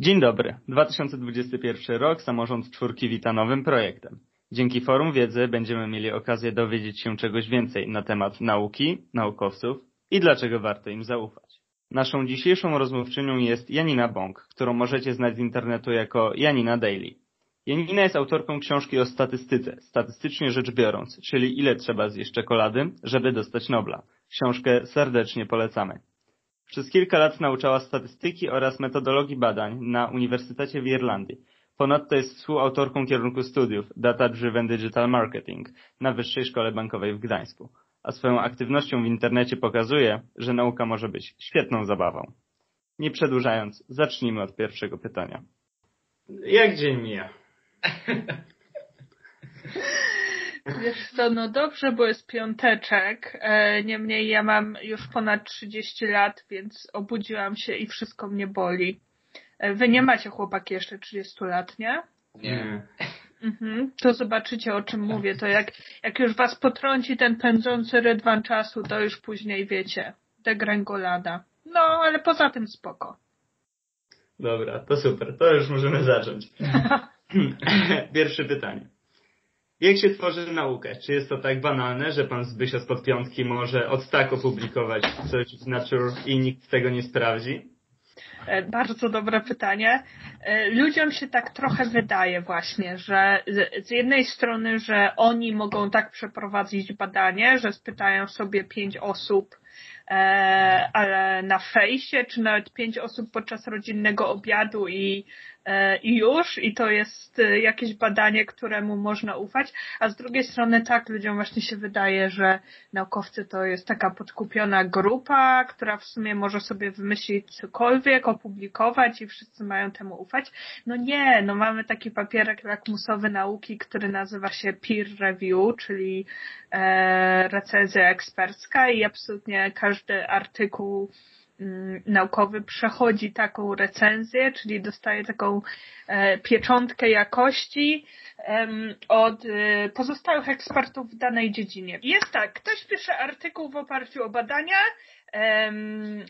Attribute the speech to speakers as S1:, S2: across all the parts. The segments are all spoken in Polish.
S1: Dzień dobry. 2021 rok Samorząd Czwórki wita nowym projektem. Dzięki Forum Wiedzy będziemy mieli okazję dowiedzieć się czegoś więcej na temat nauki, naukowców i dlaczego warto im zaufać. Naszą dzisiejszą rozmówczynią jest Janina Bąk, którą możecie znać z internetu jako Janina Daily. Janina jest autorką książki o statystyce, statystycznie rzecz biorąc, czyli ile trzeba zjeść czekolady, żeby dostać Nobla. Książkę serdecznie polecamy. Przez kilka lat nauczała statystyki oraz metodologii badań na Uniwersytecie w Irlandii. Ponadto jest współautorką kierunku studiów Data Driven Digital Marketing na Wyższej Szkole Bankowej w Gdańsku. A swoją aktywnością w internecie pokazuje, że nauka może być świetną zabawą. Nie przedłużając, zacznijmy od pierwszego pytania. Jak dzień mija?
S2: Wiesz co, no dobrze, bo jest piąteczek. E, niemniej ja mam już ponad 30 lat, więc obudziłam się i wszystko mnie boli. E, wy nie macie chłopaki jeszcze 30 lat, nie?
S1: Nie.
S2: Mhm. To zobaczycie o czym mówię. To jak, jak już was potrąci ten pędzący rydwan czasu, to już później wiecie. Degrengolada. No, ale poza tym spoko.
S1: Dobra, to super. To już możemy zacząć. Pierwsze pytanie. Jak się tworzy naukę? Czy jest to tak banalne, że pan Zbysio z podpiątki może od tak opublikować coś w Nature i nikt tego nie sprawdzi?
S2: E, bardzo dobre pytanie. E, ludziom się tak trochę wydaje właśnie, że z jednej strony, że oni mogą tak przeprowadzić badanie, że spytają sobie pięć osób, e, ale na fejsie, czy nawet pięć osób podczas rodzinnego obiadu i i już, i to jest e, jakieś badanie, któremu można ufać, a z drugiej strony tak, ludziom właśnie się wydaje, że naukowcy to jest taka podkupiona grupa, która w sumie może sobie wymyślić cokolwiek, opublikować i wszyscy mają temu ufać. No nie, no mamy taki papierek lakmusowy nauki, który nazywa się peer review, czyli e, recenzja ekspercka i absolutnie każdy artykuł naukowy przechodzi taką recenzję, czyli dostaje taką e, pieczątkę jakości od e, pozostałych ekspertów w danej dziedzinie. Jest tak, ktoś pisze artykuł w oparciu o badania,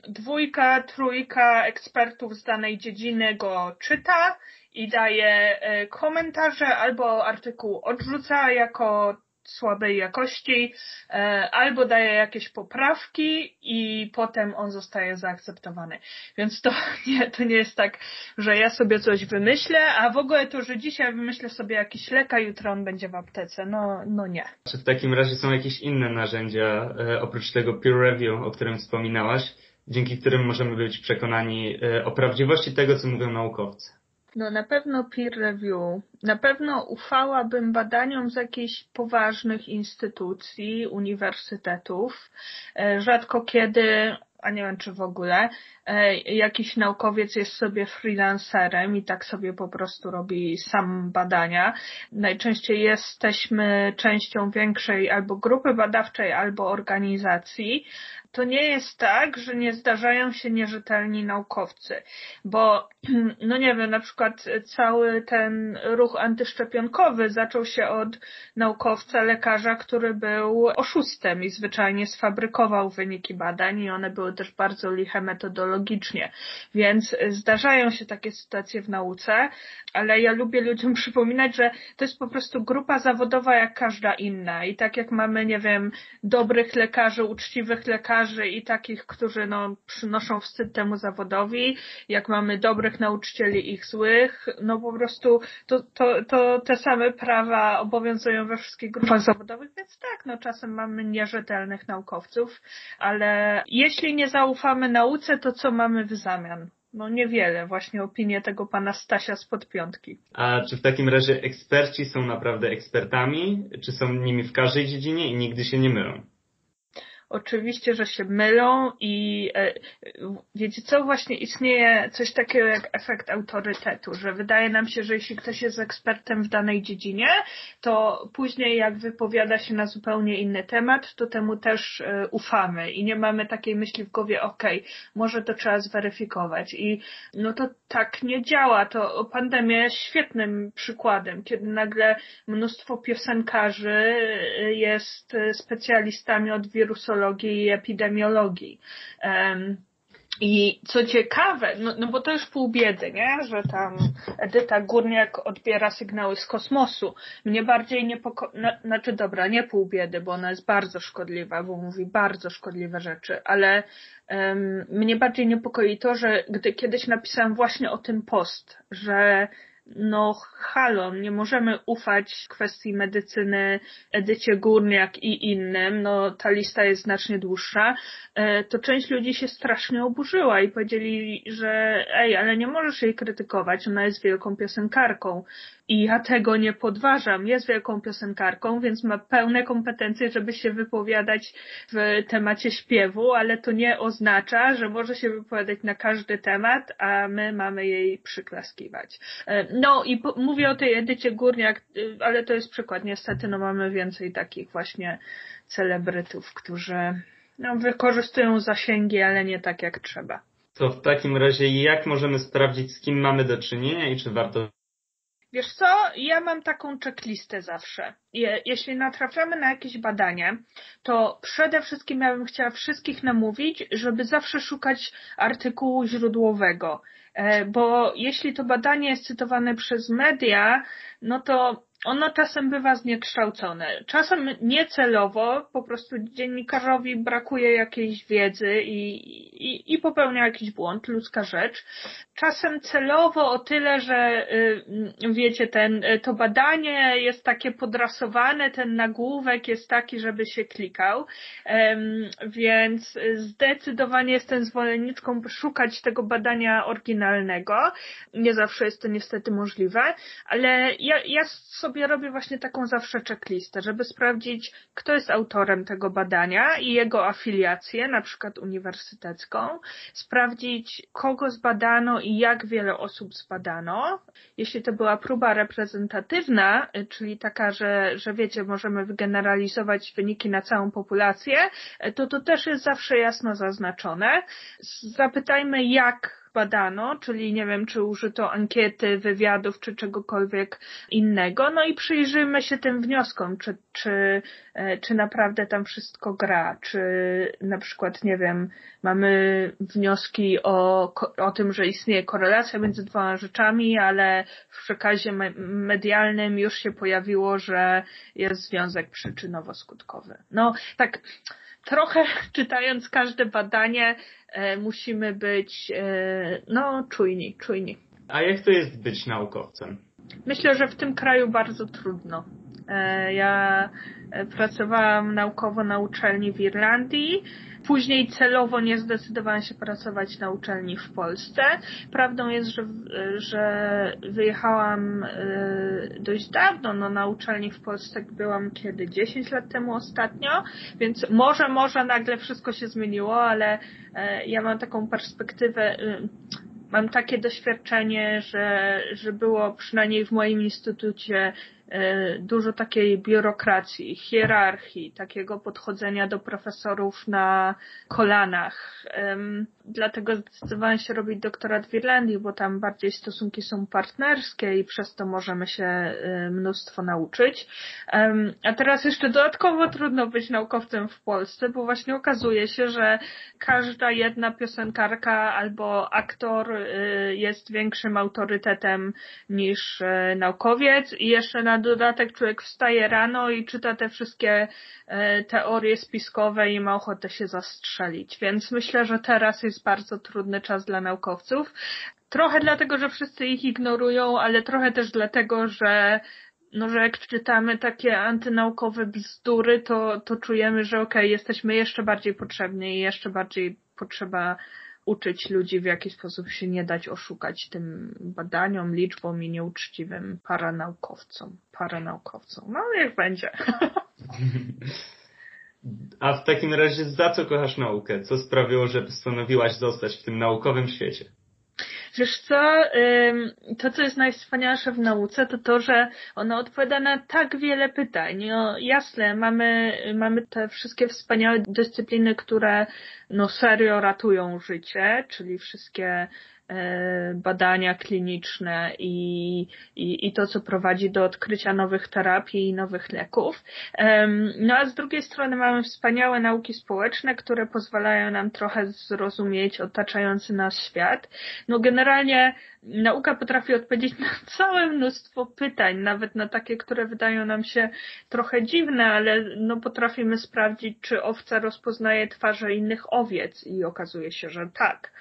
S2: dwójka, trójka ekspertów z danej dziedziny go czyta i daje e, komentarze albo artykuł odrzuca jako słabej jakości, e, albo daje jakieś poprawki i potem on zostaje zaakceptowany. Więc to nie, to nie jest tak, że ja sobie coś wymyślę, a w ogóle to, że dzisiaj wymyślę sobie jakiś lek, a jutro on będzie w aptece. No, no nie.
S1: Czy w takim razie są jakieś inne narzędzia, e, oprócz tego peer review, o którym wspominałaś, dzięki którym możemy być przekonani e, o prawdziwości tego, co mówią naukowcy?
S2: No na pewno peer review. Na pewno ufałabym badaniom z jakichś poważnych instytucji, uniwersytetów. E, rzadko kiedy, a nie wiem czy w ogóle, e, jakiś naukowiec jest sobie freelancerem i tak sobie po prostu robi sam badania. Najczęściej jesteśmy częścią większej albo grupy badawczej, albo organizacji, to nie jest tak, że nie zdarzają się nierzetelni naukowcy, bo, no nie wiem, na przykład cały ten ruch antyszczepionkowy zaczął się od naukowca, lekarza, który był oszustem i zwyczajnie sfabrykował wyniki badań i one były też bardzo liche metodologicznie. Więc zdarzają się takie sytuacje w nauce, ale ja lubię ludziom przypominać, że to jest po prostu grupa zawodowa jak każda inna i tak jak mamy, nie wiem, dobrych lekarzy, uczciwych lekarzy, lekarzy i takich, którzy no, przynoszą wstyd temu zawodowi, jak mamy dobrych nauczycieli i ich złych, no po prostu to, to, to te same prawa obowiązują we wszystkich grupach zawodowych, więc tak, no czasem mamy nierzetelnych naukowców, ale jeśli nie zaufamy nauce, to co mamy w zamian? No niewiele, właśnie opinię tego pana Stasia z podpiątki.
S1: A czy w takim razie eksperci są naprawdę ekspertami? Czy są nimi w każdej dziedzinie i nigdy się nie mylą?
S2: Oczywiście, że się mylą i e, wiecie co, właśnie istnieje coś takiego jak efekt autorytetu, że wydaje nam się, że jeśli ktoś jest ekspertem w danej dziedzinie, to później jak wypowiada się na zupełnie inny temat, to temu też e, ufamy i nie mamy takiej myśli w głowie, okej, okay, może to trzeba zweryfikować. I no to tak nie działa, to pandemia jest świetnym przykładem, kiedy nagle mnóstwo piosenkarzy jest specjalistami od wirusologii i epidemiologii. I co ciekawe, no, no bo to już pół biedy, nie? Że tam Edyta Górniak odbiera sygnały z kosmosu. Mnie bardziej niepokoi, no, znaczy dobra, nie pół biedy, bo ona jest bardzo szkodliwa, bo mówi bardzo szkodliwe rzeczy, ale um, mnie bardziej niepokoi to, że gdy kiedyś napisałam właśnie o tym post, że no halo, nie możemy ufać kwestii medycyny Edycie Górniak i innym, no ta lista jest znacznie dłuższa, e, to część ludzi się strasznie oburzyła i powiedzieli, że ej, ale nie możesz jej krytykować, ona jest wielką piosenkarką. I ja tego nie podważam. Jest wielką piosenkarką, więc ma pełne kompetencje, żeby się wypowiadać w temacie śpiewu, ale to nie oznacza, że może się wypowiadać na każdy temat, a my mamy jej przyklaskiwać. E, no i mówię o tej Edycie Górniak, y, ale to jest przykład. Niestety, no mamy więcej takich właśnie celebrytów, którzy no, wykorzystują zasięgi, ale nie tak jak trzeba.
S1: To w takim razie jak możemy sprawdzić, z kim mamy do czynienia i czy warto
S2: Wiesz co, ja mam taką checklistę zawsze. Je, jeśli natrafiamy na jakieś badanie, to przede wszystkim ja bym chciała wszystkich namówić, żeby zawsze szukać artykułu źródłowego. E, bo jeśli to badanie jest cytowane przez media, no to ono czasem bywa zniekształcone. Czasem niecelowo, po prostu dziennikarzowi brakuje jakiejś wiedzy i, i, i popełnia jakiś błąd, ludzka rzecz. Czasem celowo o tyle, że y, wiecie, ten, to badanie jest takie podrasowane, ten nagłówek jest taki, żeby się klikał, więc zdecydowanie jestem zwolenniczką szukać tego badania oryginalnego. Nie zawsze jest to niestety możliwe, ale ja, ja sobie sobie robię właśnie taką zawsze checklistę, żeby sprawdzić, kto jest autorem tego badania i jego afiliację, na przykład uniwersytecką, sprawdzić, kogo zbadano i jak wiele osób zbadano. Jeśli to była próba reprezentatywna, czyli taka, że, że wiecie, możemy wygeneralizować wyniki na całą populację, to to też jest zawsze jasno zaznaczone. Zapytajmy, jak badano, czyli nie wiem, czy użyto ankiety, wywiadów, czy czegokolwiek innego. No i przyjrzyjmy się tym wnioskom, czy, czy, e, czy naprawdę tam wszystko gra, czy na przykład, nie wiem, mamy wnioski o, o tym, że istnieje korelacja między dwoma rzeczami, ale w przekazie medialnym już się pojawiło, że jest związek przyczynowo-skutkowy. No, tak, trochę czytając każde badanie musimy być e, no czujni, czujni.
S1: A jak to jest być naukowcem?
S2: Myślę, że w tym kraju bardzo trudno. E, ja pracowałam naukowo na uczelni w Irlandii Później celowo nie zdecydowałam się pracować na uczelni w Polsce. Prawdą jest, że, że wyjechałam dość dawno. No, na uczelni w Polsce byłam kiedy? 10 lat temu ostatnio, więc może, może nagle wszystko się zmieniło, ale e, ja mam taką perspektywę y, mam takie doświadczenie, że, że było przynajmniej w moim instytucie E, dużo takiej biurokracji, hierarchii, takiego podchodzenia do profesorów na kolanach. Dlatego zdecydowałam się robić doktorat w Irlandii, bo tam bardziej stosunki są partnerskie i przez to możemy się e, mnóstwo nauczyć. A teraz jeszcze dodatkowo trudno być naukowcem w Polsce, bo właśnie okazuje się, że każda jedna piosenkarka albo aktor e, jest większym autorytetem niż naukowiec i jeszcze na dodatek człowiek wstaje rano i czyta te wszystkie teorie spiskowe i ma ochotę się zastrzelić. Więc myślę, że teraz jest bardzo trudny czas dla naukowców. Trochę dlatego, że wszyscy ich ignorują, ale trochę też dlatego, że no, że jak czytamy takie antynaukowe bzdury, to, to czujemy, że okej, okay, jesteśmy jeszcze bardziej potrzebni i jeszcze bardziej potrzeba uczyć ludzi, w jaki sposób się nie dać oszukać tym badaniom, liczbom i nieuczciwym paranaukowcom. Paranaukowcom. No, niech będzie.
S1: A w takim razie za co kochasz naukę? Co sprawiło, że postanowiłaś zostać w tym naukowym świecie?
S2: Wiesz co, to co jest najwspanialsze w nauce, to to, że ona odpowiada na tak wiele pytań. No, jasne, mamy, mamy te wszystkie wspaniałe dyscypliny, które no serio ratują życie, czyli wszystkie badania kliniczne i, i, i to, co prowadzi do odkrycia nowych terapii i nowych leków. No a z drugiej strony mamy wspaniałe nauki społeczne, które pozwalają nam trochę zrozumieć otaczający nas świat. No generalnie nauka potrafi odpowiedzieć na całe mnóstwo pytań, nawet na takie, które wydają nam się trochę dziwne, ale no potrafimy sprawdzić, czy owca rozpoznaje twarze innych owiec i okazuje się, że tak.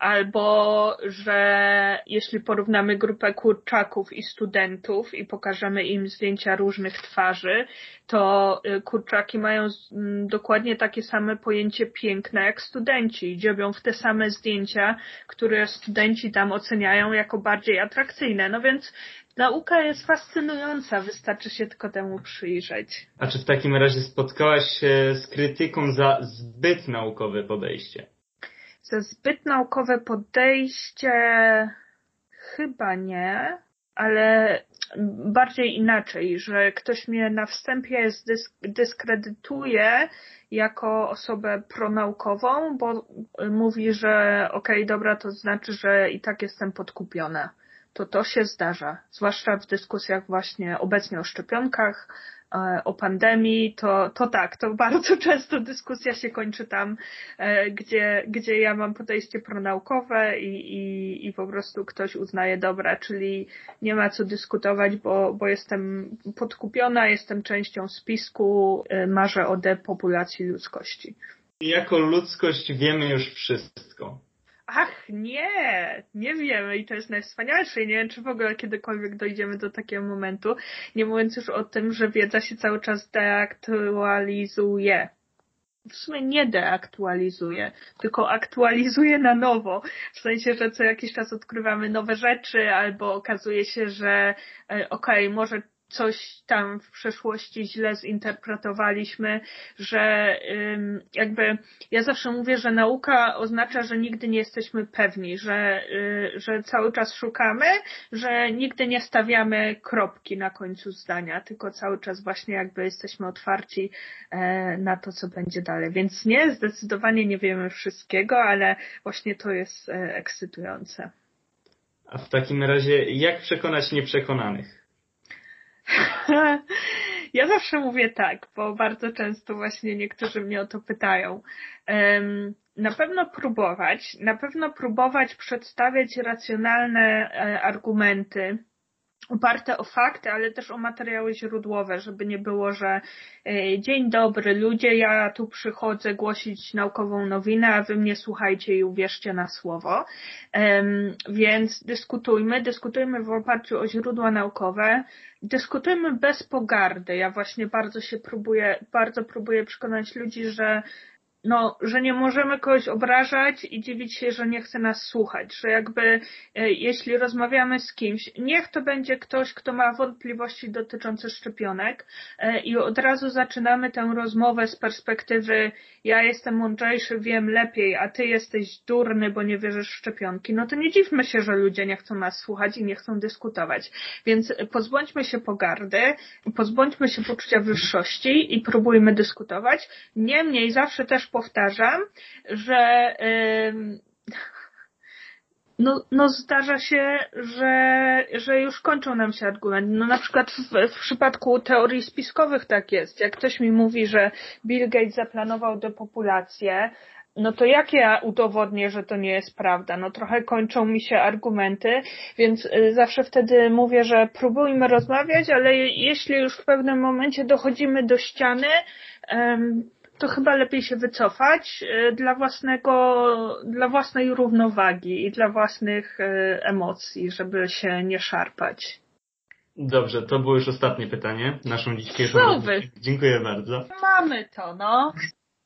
S2: Albo że jeśli porównamy grupę kurczaków i studentów i pokażemy im zdjęcia różnych twarzy, to y, kurczaki mają mm, dokładnie takie same pojęcie piękna jak studenci. Dziobią w te same zdjęcia, które studenci tam oceniają jako bardziej atrakcyjne. No więc nauka jest fascynująca, wystarczy się tylko temu przyjrzeć.
S1: A czy w takim razie spotkałaś się z krytyką za zbyt naukowe podejście?
S2: Za zbyt naukowe podejście chyba nie, ale bardziej inaczej, że ktoś mnie na wstępie dyskredytuje jako osobę pronaukową, bo mówi, że okej, okay, dobra, to znaczy, że i tak jestem podkupiona. To to się zdarza, zwłaszcza w dyskusjach właśnie obecnie o szczepionkach, o pandemii, to, to tak, to bardzo często dyskusja się kończy tam, e, gdzie, gdzie ja mam podejście pronaukowe i, i, i po prostu ktoś uznaje dobra, czyli nie ma co dyskutować, bo, bo jestem podkupiona, jestem częścią spisku, e, marzę o depopulacji ludzkości.
S1: Jako ludzkość wiemy już wszystko.
S2: Ach, nie, nie wiemy i to jest najwspanialsze. Nie wiem, czy w ogóle kiedykolwiek dojdziemy do takiego momentu, nie mówiąc już o tym, że wiedza się cały czas deaktualizuje. W sumie nie deaktualizuje, tylko aktualizuje na nowo. W sensie, że co jakiś czas odkrywamy nowe rzeczy, albo okazuje się, że e, okej, okay, może coś tam w przeszłości źle zinterpretowaliśmy, że jakby ja zawsze mówię, że nauka oznacza, że nigdy nie jesteśmy pewni, że, y, że cały czas szukamy, że nigdy nie stawiamy kropki na końcu zdania, tylko cały czas właśnie jakby jesteśmy otwarci e, na to, co będzie dalej. Więc nie, zdecydowanie nie wiemy wszystkiego, ale właśnie to jest e, ekscytujące.
S1: A w takim razie, jak przekonać nieprzekonanych?
S2: Ja zawsze mówię tak, bo bardzo często właśnie niektórzy mnie o to pytają. Na pewno próbować, na pewno próbować przedstawiać racjonalne e, argumenty, oparte o fakty, ale też o materiały źródłowe, żeby nie było, że e, dzień dobry ludzie, ja tu przychodzę głosić naukową nowinę, a wy mnie słuchajcie i uwierzcie na słowo. Więc dyskutujmy, dyskutujmy w oparciu o źródła naukowe, dyskutujmy bez pogardy. Ja właśnie bardzo się próbuję, bardzo próbuję przekonać ludzi, że no, że nie możemy kogoś obrażać i dziwić się, że nie chce nas słuchać, że jakby e, jeśli rozmawiamy z kimś, niech to będzie ktoś, kto ma wątpliwości dotyczące szczepionek e, i od razu zaczynamy tę rozmowę z perspektywy ja jestem mądrzejszy, wiem lepiej, a ty jesteś durny, bo nie wierzysz w szczepionki, no to nie dziwmy się, że ludzie nie chcą nas słuchać i nie chcą dyskutować. Więc pozbądźmy się pogardy, pozbądźmy się poczucia wyższości i próbujmy dyskutować. Niemniej zawsze też powtarzam, że no, no zdarza się, że, że już kończą nam się argumenty. No na przykład w, w przypadku teorii spiskowych tak jest. Jak ktoś mi mówi, że Bill Gates zaplanował depopulację, no to jak ja udowodnię, że to nie jest prawda? No trochę kończą mi się argumenty, więc y, zawsze wtedy mówię, że próbujmy rozmawiać, ale jeśli już w pewnym momencie dochodzimy do ściany, to chyba lepiej się wycofać e, dla własnego, dla własnej równowagi i dla własnych e, emocji, żeby się nie szarpać.
S1: Dobrze, to było już ostatnie pytanie. Naszą dzisiejszą rozmówczynią. Dziękuję bardzo.
S2: Mamy to, no.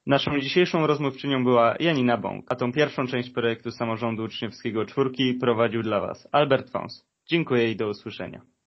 S1: Naszą dzisiejszą rozmówczynią była Janina Bąk, a tą pierwszą część projektu samorządu uczniowskiego czwórki prowadził dla Was Albert Fons. Dziękuję i do usłyszenia.